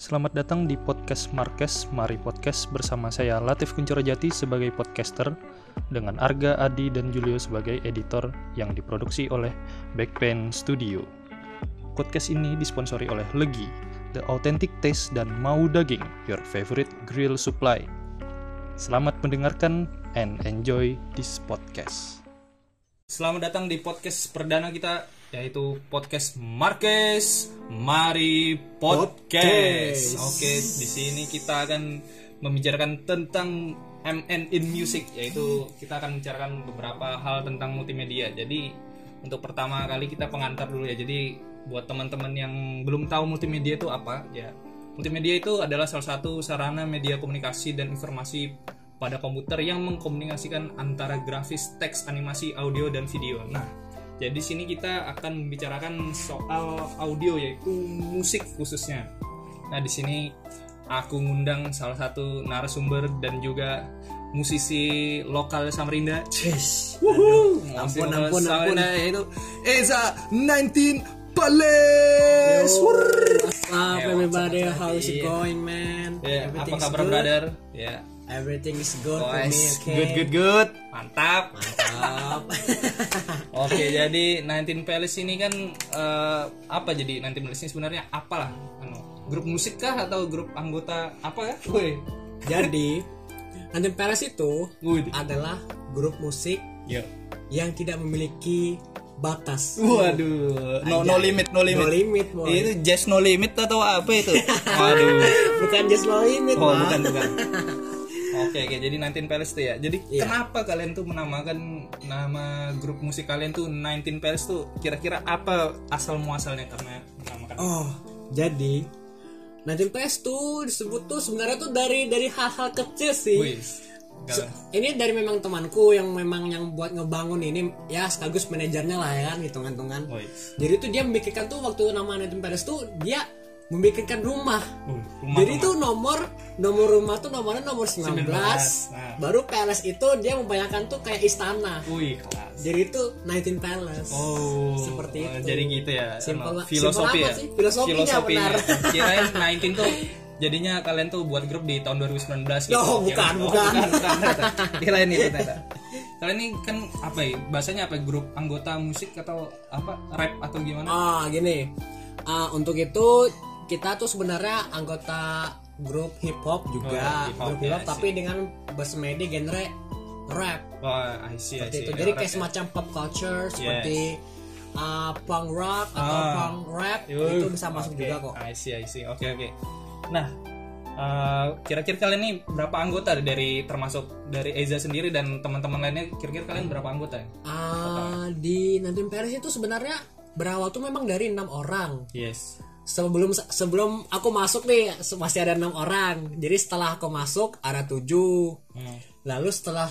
Selamat datang di podcast Marques, Mari Podcast bersama saya Latif Kunchorojati sebagai podcaster dengan Arga, Adi, dan Julio sebagai editor yang diproduksi oleh Backpen Studio. Podcast ini disponsori oleh Legi, The Authentic Taste dan Mau Daging, your favorite grill supply. Selamat mendengarkan and enjoy this podcast. Selamat datang di podcast perdana kita yaitu podcast Marques Mari Podcast. Podcast. Oke, di sini kita akan membicarakan tentang MN in Music yaitu kita akan membicarakan beberapa hal tentang multimedia. Jadi untuk pertama kali kita pengantar dulu ya. Jadi buat teman-teman yang belum tahu multimedia itu apa ya. Multimedia itu adalah salah satu sarana media komunikasi dan informasi pada komputer yang mengkomunikasikan antara grafis, teks, animasi, audio dan video. Nah, jadi di sini kita akan membicarakan soal audio yaitu musik khususnya. Nah, di sini aku ngundang salah satu narasumber dan juga musisi lokal Samarinda. Yes. Wuhu, Ampun, ampun, ampun. Yaitu Eza 19 Palace. What's up, Hey, everybody? up, How's it going, man? Ya, apa kabar good? brother? Ya. Everything is good for me, okay? good good good. Mantap. Mantap. Oke, jadi 19 Palace ini kan eh, apa jadi 19 Palace ini sebenarnya apalah? Anu, grup musik kah atau grup anggota apa ya? Woi. Jadi, Nanti Palace itu Wih. adalah grup musik Yo. yang tidak memiliki batas. Waduh, no, no limit, no limit. No limit, boy. Itu just no limit atau apa itu? Waduh. Bukan just no limit, Oh, bukan bukan. Oke, oke. Jadi 19 Palace tuh ya. Jadi Iya. kenapa kalian tuh menamakan nama grup musik kalian tuh 19 Palace tuh kira-kira apa asal muasalnya karena menamakan? Oh, jadi Nanti Palace tuh disebut tuh sebenarnya tuh dari dari hal-hal kecil sih. Wih. Se- ini dari memang temanku yang memang yang buat ngebangun ini ya sekaligus manajernya lah ya kan hitungan-hitungan. Jadi tuh dia memikirkan tuh waktu nama Nathan Perez tuh dia memikirkan rumah. Wih, rumah, Jadi rumah. tuh nomor nomor rumah tuh nomornya nomor 19. 19, nah. Baru Palace itu dia membayangkan tuh kayak istana. Wih, kelas. Jadi itu 19 Palace. Oh, Seperti eh, itu. Jadi gitu ya. Simple filosofi simple ya. sih, filosofinya benar. Kirain 19 tuh jadinya kalian tuh buat grup di tahun 2019 gitu. Oh, bukan, bukan. bukan, bukan, ternyata. Kirain itu ternyata. Kalian ini kan apa ya? Bahasanya apa? Grup anggota musik atau apa? Rap atau gimana? Ah, gini. Ah, untuk itu kita tuh sebenarnya anggota grup hip hop juga, Oh, hip hop, grup hip hop ya, I tapi dengan bersemedi genre rap. Wah, I see, I Seperti see. itu. Jadi Rap kayak ya. semacam pop culture seperti ah, punk rock atau Ah. punk rap Yuh, itu bisa masuk oke. juga kok. I see, I see. Oke, oke. Nah, eh, kira-kira kalian nih berapa anggota dari termasuk dari Eza sendiri dan teman-teman lainnya? Kira-kira kalian berapa anggota? Ah, di Nanti Paris itu sebenarnya berawal tuh memang dari enam orang. Yes. Sebelum sebelum aku masuk nih masih ada enam orang jadi setelah aku masuk ada tujuh Hmm. lalu setelah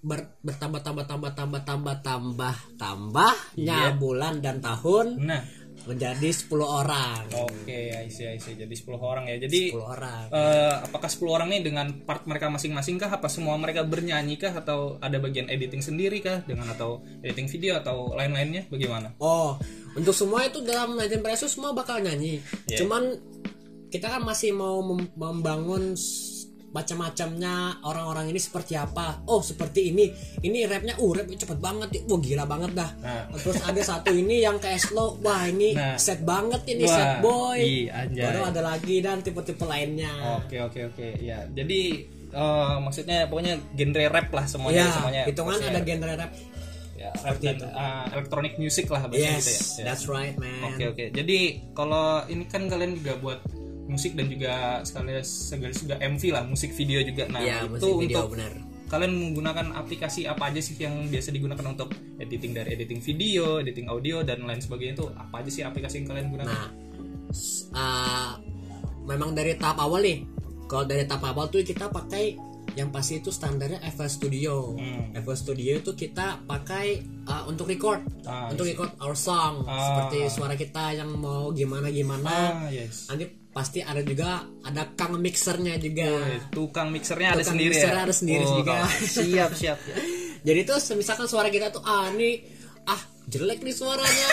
ber- bertambah tambah tambah tambah tambah tambah tambahnya Iya. bulan dan tahun Nah, menjadi 10 orang oke, I see, I see. Jadi 10 orang ya. Jadi 10 orang eh, apakah 10 orang nih dengan part mereka masing-masing kah? Apa semua mereka bernyanyi kah? Atau ada bagian editing sendiri kah? Dengan atau editing video atau lain-lainnya? Bagaimana? oh untuk semua itu dalam Nineteen Precious semua bakal nyanyi Iya. cuman kita kan masih mau mem- membangun macam-macamnya orang-orang ini seperti apa oh seperti ini ini rapnya uh rapnya cepet banget ya wah gila banget dah Nah. terus ada satu ini yang kayak slow wah ini Nah. set banget ini Wah, set boy iya, baru ada lagi dan tipe-tipe lainnya Oke, oke, oke. Ya, jadi eh, maksudnya pokoknya genre rap lah semuanya, ya semuanya. hitungan ada genre rap ya, rap dan eh, electronic music lah yes gitu ya. That's right man Oke oke. Jadi kalau ini kan kalian juga buat musik dan juga sekalian sekaligus juga MV lah, musik video juga. Nah Iya, itu musik video, untuk benar. kalian menggunakan aplikasi apa aja sih yang biasa digunakan untuk editing dari editing video, editing audio dan lain sebagainya itu apa aja sih aplikasi yang kalian gunakan? Nah, ah, memang dari tahap awal nih. Kalau dari tahap awal tuh kita pakai yang pasti itu standarnya FL Studio. Hmm. FL Studio itu kita pakai ah, untuk record, Ah, untuk record our song, Ah. seperti suara kita yang mau gimana gimana. ah yes. Nanti pasti ada juga ada kang mixernya juga. Eh, Tukang mixernya ada Tukang sendiri mixer ya. ada sendiri Oh, juga. Siap siap. Jadi tuh misalkan suara kita tuh ah ini ah jelek nih suaranya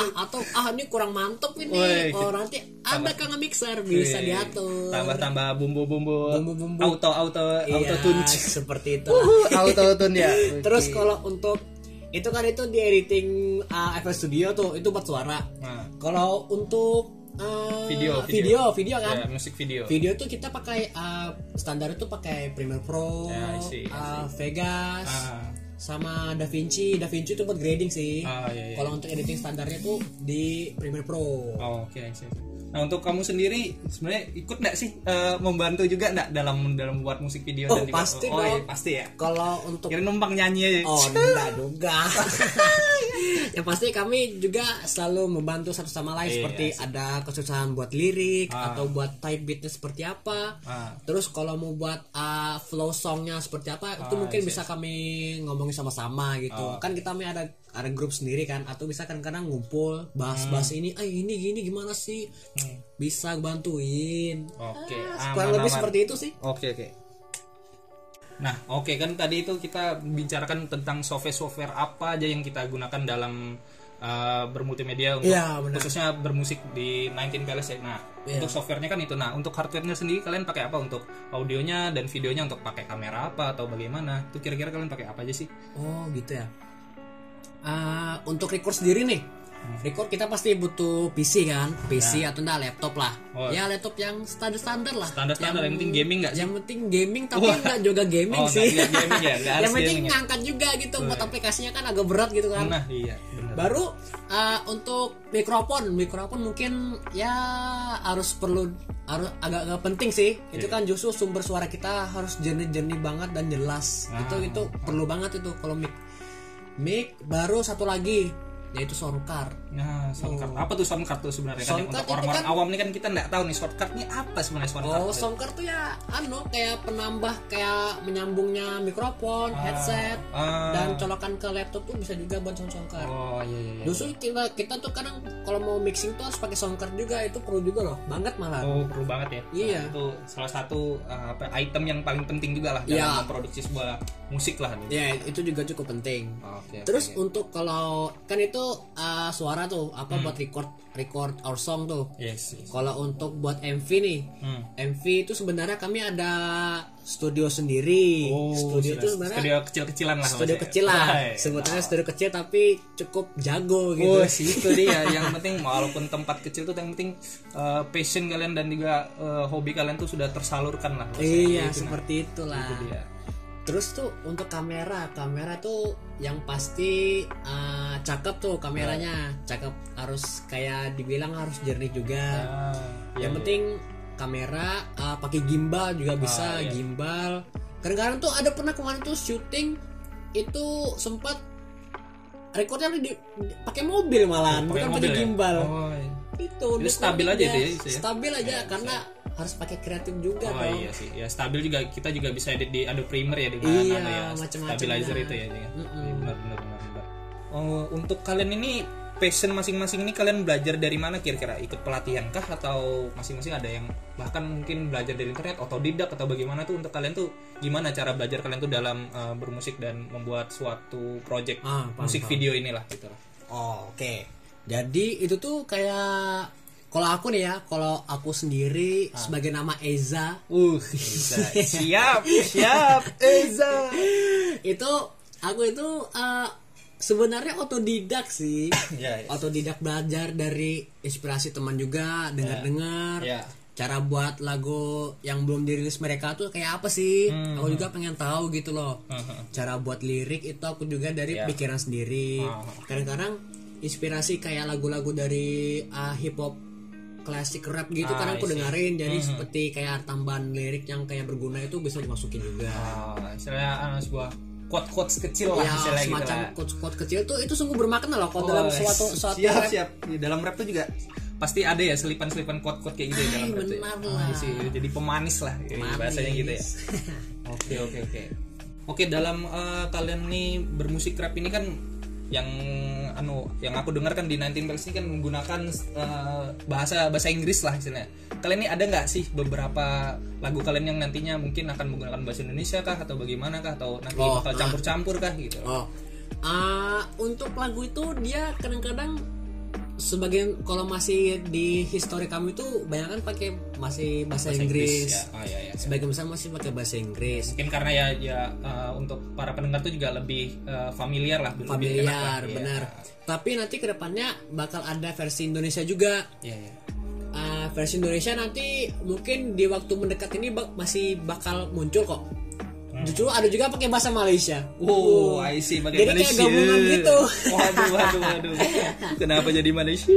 ah, atau ah ini kurang mantep ini Woi, oh nanti ada kang mixer bisa Wih, diatur Tambah-tambah bumbu-bumbu Bumbu-bumbu. auto auto Iya, auto tune. seperti itu auto tune ya. terus kalau untuk itu kan itu di editing uh, FL Studio tuh itu buat suara Nah, kalau untuk uh, Video, video video. video kan ya, musik video. video tuh kita pakai uh, standar itu pakai Premiere Pro, Ya, I see, I uh, Vegas, Ah. sama DaVinci. DaVinci itu buat grading sih. Ah, iya, iya. Kalau untuk editing standarnya tuh di Premiere Pro. Oh, oke, I see. Nah, untuk kamu sendiri sebenarnya ikut nggak sih eh, membantu juga nggak dalam dalam buat musik video Oh, dan juga- pasti oh, iya, pasti ya. Kalau untuk Kira numpang nyanyi aja. Oh, enggak juga. yang pasti kami juga selalu membantu satu sama lain Iya, seperti sih. ada kesusahan buat lirik Ah. atau buat type beatnya seperti apa. Ah. Terus kalau mau buat uh, flow songnya seperti apa itu Ah, mungkin iya, bisa kami ngomongin sama-sama gitu. Oh. Kan kita kami ada ada grup sendiri kan atau bisa kadang-kadang ngumpul bahas-bahas ini, eh ini gini gimana sih? Hmm. Bisa bantuin. Oke, Ah, kurang lebih aman-aman. seperti itu sih. Oke oke. Nah, oke kan tadi itu kita bicarakan tentang software-software apa aja yang kita gunakan dalam uh, bermultimedia untuk Iya, benar. khususnya bermusik di 19 Palace ya. Nah, Iya. untuk softwarenya kan itu. Nah, untuk hardwarenya sendiri kalian pakai apa untuk audionya dan videonya untuk pakai kamera apa atau bagaimana? Itu kira-kira kalian pakai apa aja sih? Oh gitu ya. Ah, untuk record sendiri nih, record kita pasti butuh PC kan, PC atau enggak laptop lah. Oh. Ya laptop yang standar standar lah. Standar-standar yang penting gaming nggak sih? Yang penting gaming tapi Wah. enggak juga gaming Oh, sih. gaming ya, nggak harus yang penting gaming ya. ngangkat juga gitu buat aplikasinya kan agak berat gitu kan. Nah, iya, benar. Baru ah, untuk mikrofon, mikrofon mungkin ya harus perlu harus agak-agak penting sih. Itu Iya. kan justru sumber suara kita harus jernih-jernih banget dan jelas. Ah. Itu itu perlu banget itu kalau mic. Mic baru satu lagi yaitu sound card. Nah, soundcard. Apa tuh soundcard tuh sebenarnya kan? Soundcard Untuk orang-orang kan- awam nih kan kita nggak tahu nih shortcut ini apa sebenarnya soundcard. Oh, sound card tuh ya anu kayak penambah kayak menyambungnya mikrofon, headset Ah. dan colokan ke laptop tuh bisa juga buat sound card. Oh, iya iya iya. Justru kita kita tuh kadang kalau mau mixing tuh harus pakai sound card juga itu perlu juga loh, banget malah. Oh, perlu banget ya. Iya. Nah, itu salah satu uh, apa item yang paling penting juga lah dalam memproduksi sebuah musik lah. gitu. Ya, itu juga cukup penting. Oke. Terus oke. untuk kalau kan itu uh, suara tuh apa Hmm. buat record record our song tuh. yes. yes. Kalau untuk buat MV nih, Hmm. MV itu sebenarnya kami ada studio sendiri. studio itu sebenarnya studio kecil-kecilan lah. studio kecil lah. Sebetulnya studio kecil tapi cukup jago gitu. Oh, sih itu dia. Yang penting walaupun tempat kecil tuh yang penting uh, passion kalian dan juga uh, hobi kalian tuh sudah tersalurkan lah. Iya, Gitu, nah. seperti itulah. Itu dia. Terus tuh untuk kamera, kamera tuh yang pasti uh, cakep tuh kameranya, cakep harus kayak dibilang harus jernih juga. Ah, iya, yang iya. penting kamera uh, pakai gimbal juga bisa, Ah, iya. gimbal. Kadang-kadang tuh ada pernah kemarin tuh syuting itu sempat recordnya di, di- pakai mobil malahan, Pakai bukan pakai ya? gimbal. Oh, iya. Itu, untuk stabil aja itu ya, itu ya? Stabil aja Iya, karena harus pakai kreatif juga Oh dong. iya sih, ya stabil juga kita juga bisa edit di Adobe Premiere ya dengan Iya, anu ya, macam-macam stabilizer lah. itu ya. ya. Iya, Benar benar benar. benar. Oh, untuk kalian ini passion masing-masing ini kalian belajar dari mana kira-kira? Ikut pelatihan kah atau masing-masing ada yang bahkan mungkin belajar dari internet, otodidak atau bagaimana tuh untuk kalian tuh gimana cara belajar kalian tuh dalam uh, bermusik dan membuat suatu project Ah, paham, musik paham. video inilah gitu. Oh, oke. Jadi itu tuh kayak kalau aku nih ya, kalau aku sendiri Ah. sebagai nama Eza Uh, siap, siap, Eza. itu aku itu uh, sebenarnya otodidak sih. Ya, ya. Otodidak belajar dari inspirasi teman juga, dengar-dengar. Ya. Cara buat lagu yang belum dirilis mereka tuh kayak apa sih? Hmm. Aku juga pengen tahu gitu loh. Mhm. Cara buat lirik itu aku juga dari Ya. pikiran sendiri. Ah. Kadang-kadang inspirasi kayak lagu-lagu dari uh, hip hop klasik rap gitu Ah, kan aku dengerin jadi Mhm. seperti kayak tambahan lirik yang kayak berguna itu bisa dimasukin juga. Oh, istilahnya anu, sebuah quote-quotes kecil lah ya istilahnya gitu semacam lah. quote-quote kecil tuh itu sungguh bermakna loh kalau Oh, dalam suatu suatu siap rap. siap di dalam rap tuh juga pasti ada ya selipan-selipan quote-quote kayak gitu ya dalam rap ya. benar Oh, lah. jadi pemanis lah ya, Manis. bahasanya gitu ya oke oke oke oke dalam eh, kalian nih bermusik rap ini kan yang anu yang aku dengar kan di 19 Bells ini kan menggunakan eh, bahasa bahasa Inggris lah istilahnya. Kalian ini ada nggak sih beberapa lagu kalian yang nantinya mungkin akan menggunakan bahasa Indonesia kah atau bagaimana kah atau nanti Oh, bakal campur-campur kah gitu? oh Ah, untuk lagu itu dia kadang-kadang sebagian kalau masih di history kami itu banyak kan pakai masih bahasa, Inggris. ya. Oh, iya, iya. Sebagian besar masih pakai bahasa Inggris. Mungkin karena ya ya uh, untuk para pendengar tuh juga lebih uh, familiar lah, lebih. Familiar, Iya. benar. Tapi nanti ke depannya bakal ada versi Indonesia juga. Iya, iya. Ah, versi Indonesia nanti mungkin di waktu mendekat ini bak- masih bakal muncul kok. Justru ada juga pakai bahasa Malaysia. Oh, I see pakai Jadi kayak Malaysia. gabungan gitu. Waduh, waduh, waduh. Kenapa jadi Malaysia?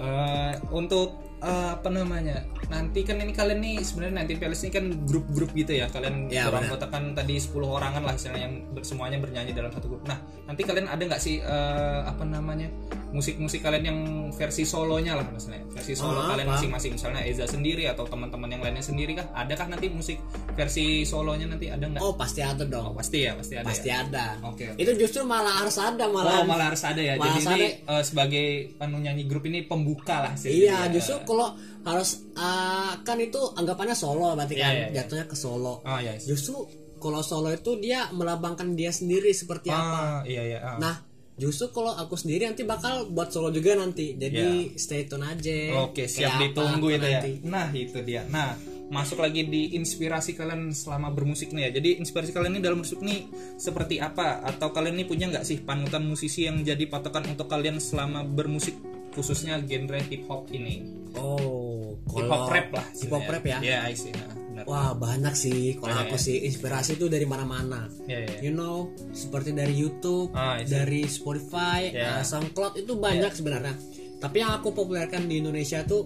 Eh, untuk eh, apa namanya? Nanti kan ini kalian nih sebenarnya nanti playlist ini kan grup-grup gitu ya. Kalian Ya, beranggotakan tadi 10 orangan lah yang semuanya bernyanyi dalam satu grup. Nah, nanti kalian ada nggak sih eh, apa namanya? Musik-musik kalian yang versi solonya lah misalnya. Versi solo Oh, kalian apa? masing-masing misalnya Eza sendiri atau teman-teman yang lainnya sendiri kah? Adakah nanti musik versi solonya nanti ada nggak? Oh, pasti ada Oh, dong. pasti ya, pasti ada. Pasti ya? ada. Oke. oke. Itu justru malah harus ada Oh, malah. malah harus ada ya. Malah Jadi harus ini eh, sebagai anu nyanyi grup ini pembuka lah sih. Iya, justru kalau harus ah, kan itu anggapannya solo berarti Iya, kan iya, iya. jatuhnya ke solo. Oh iya. Justru kalau solo itu dia melambangkan dia sendiri seperti apa. Ah, iya iya. ah. Nah, justru kalau aku sendiri nanti bakal buat solo juga nanti. Jadi stay tune aja. Oke, siap Kayak ditunggu itu ya. nanti. Nah, itu dia. Nah, masuk lagi di inspirasi kalian selama bermusik nih ya. Jadi inspirasi kalian ini dalam musik nih seperti apa? Atau kalian ini punya nggak sih panutan musisi yang jadi patokan untuk kalian selama bermusik khususnya genre hip hop ini? Oh, Hip hop rap lah. Hip hop rap ya. Iya, I see. Nah, benar. Wah, banyak sih. Kalau Banyak aku ya? sih inspirasi itu dari mana-mana. Iya, iya. You know, seperti dari YouTube, Ah, dari Spotify, Ya. uh, SoundCloud itu banyak sebenarnya. Tapi yang aku populerkan di Indonesia tuh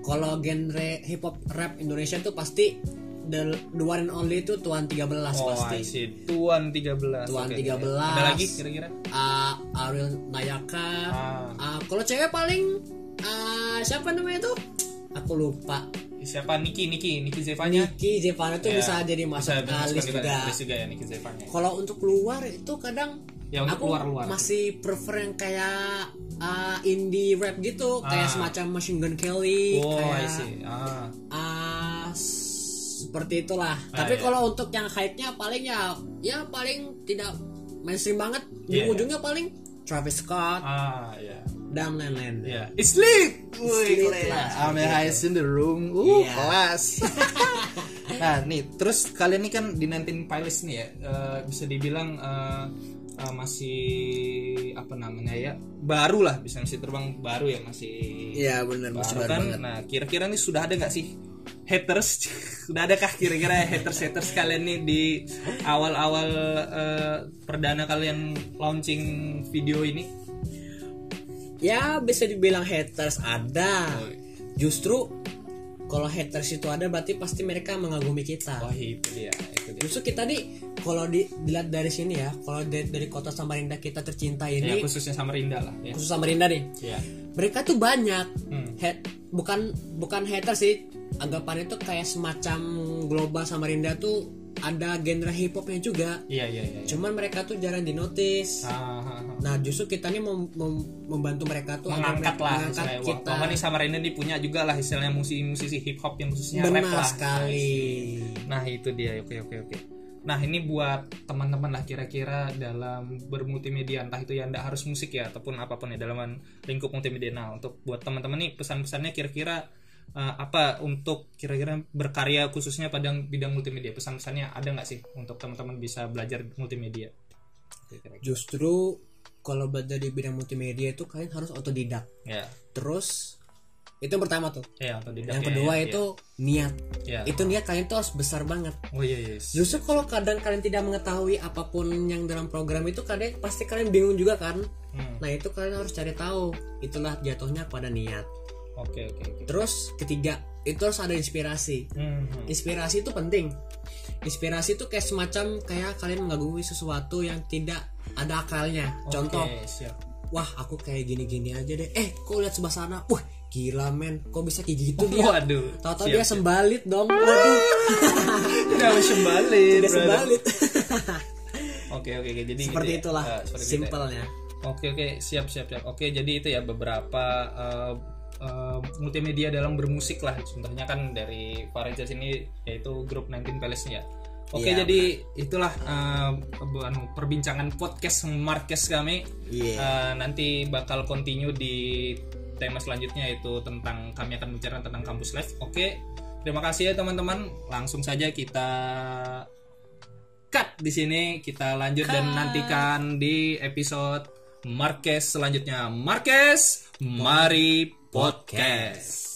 kalau genre hip hop rap Indonesia tuh pasti the, the one and only itu Tuan 13 Oh, pasti. I. Tuan 13. Tuan Oke, 13. oke. Ada lagi kira-kira? Uh, Ariel Nayaka. Ah. Uh, kalau cewek paling uh, siapa namanya tuh? Aku lupa. Siapa Niki Niki Niki Zevanya? Niki Zevana tuh Ya, bisa jadi masuk dimasukkan list juga. juga ya Niki Zevanya. Kalau untuk keluar itu kadang Ya, untuk aku keluar-luar. masih prefer yang kayak uh, indie rap gitu, kayak Ah. semacam Machine Gun Kelly, Oh, kayak. Ah. uh, s- seperti itulah. Ah, Tapi iya. kalau untuk yang hype-nya paling ya ya paling tidak mainstream banget. Di Iya, iya. ujungnya paling Travis Scott Ah, ya. dan lain-lain. Ya. It's lit. Wih, kelas. highest in the room. Uh, Iya. kelas. nah, nih, terus kalian nih kan di 19 Pilots nih ya, eh, bisa dibilang eh, eh, masih apa namanya ya, baru lah, bisa masih terbang baru ya, masih Iya benar baru kan. Nah, kira-kira nih sudah ada nggak sih haters? sudah adakah kira-kira haters-haters kalian nih di awal-awal eh, perdana kalian launching video ini? Ya bisa dibilang haters ada. Oh. Justru kalau haters itu ada berarti pasti mereka mengagumi kita. Wah, itu dia, itu dia. Justru kita nih kalau di- dilihat dari sini ya, kalau dari, dari kota Samarinda kita tercinta Ya, ini, khususnya Samarinda lah ya. khusus Samarinda nih, Ya. mereka tuh banyak. Hmm. Hat, bukan bukan hater sih, anggapannya tuh kayak semacam global Samarinda tuh ada genre hip hopnya juga. Iya iya iya. Cuman mereka tuh jarang dinotis. Ah, ah, ah. Nah justru kita nih mem- mem- membantu mereka tuh mengangkat mereka- lah mengangkat kita. Wah, nih Samarinda nih punya juga lah istilahnya musisi-musisi hip hop yang khususnya rap Benar lah. sekali. Nah itu dia oke oke oke. Nah ini buat teman-teman lah kira-kira dalam bermultimedia entah itu ya anda harus musik ya ataupun apa pun ya dalam lingkup multimedia. Nah untuk buat teman-teman nih pesan-pesannya kira-kira eh, apa untuk kira-kira berkarya khususnya pada bidang multimedia pesan-pesannya ada nggak sih untuk teman-teman bisa belajar multimedia? Kira-kira. Justru kalau belajar di bidang multimedia itu kalian harus otodidak. Ya, Terus itu yang pertama tuh. tidak Yang ya, kedua ya, itu niat. ya. Itu niat kalian tuh harus besar banget. Oh iya yes. Justru kalau kadang kalian tidak mengetahui apa pun yang dalam program itu kalian pasti kalian bingung juga kan. Hmm. Nah itu kalian harus cari tahu. Itulah jatuhnya pada niat. Oke oke oke. Terus ketiga itu harus ada inspirasi. Hmm. Inspirasi itu penting. Inspirasi itu kayak semacam kayak kalian mengagumi sesuatu yang tidak ada akalnya. Contoh, Oke, siap. wah aku kayak gini-gini aja deh. Eh, kok lihat sebelah sana? Wah, gila men. Kok bisa kayak gitu dia? Waduh. Tahu-tahu siap, dia siap. sembalit dong. Waduh, Tidak sembalit. brother. sembalit. Oke oke. Jadi Seperti gitu ya. itulah itu ya. simpelnya. Oke oke siap siap siap. Oke jadi itu ya beberapa eh, eh, multimedia dalam bermusik lah. Contohnya kan dari Farejas ini yaitu grup 19 Palace ya. Oke, Iya, jadi itulah anu, perbincangan podcast Marquez kami. Iya. Eh, nanti bakal continue di tema selanjutnya yaitu tentang kami akan bicara tentang kampus life. Oke, terima kasih ya teman-teman. Langsung saja kita cut di sini. Kita lanjut dan nantikan di episode Marquez selanjutnya. Marquez, mari podcast.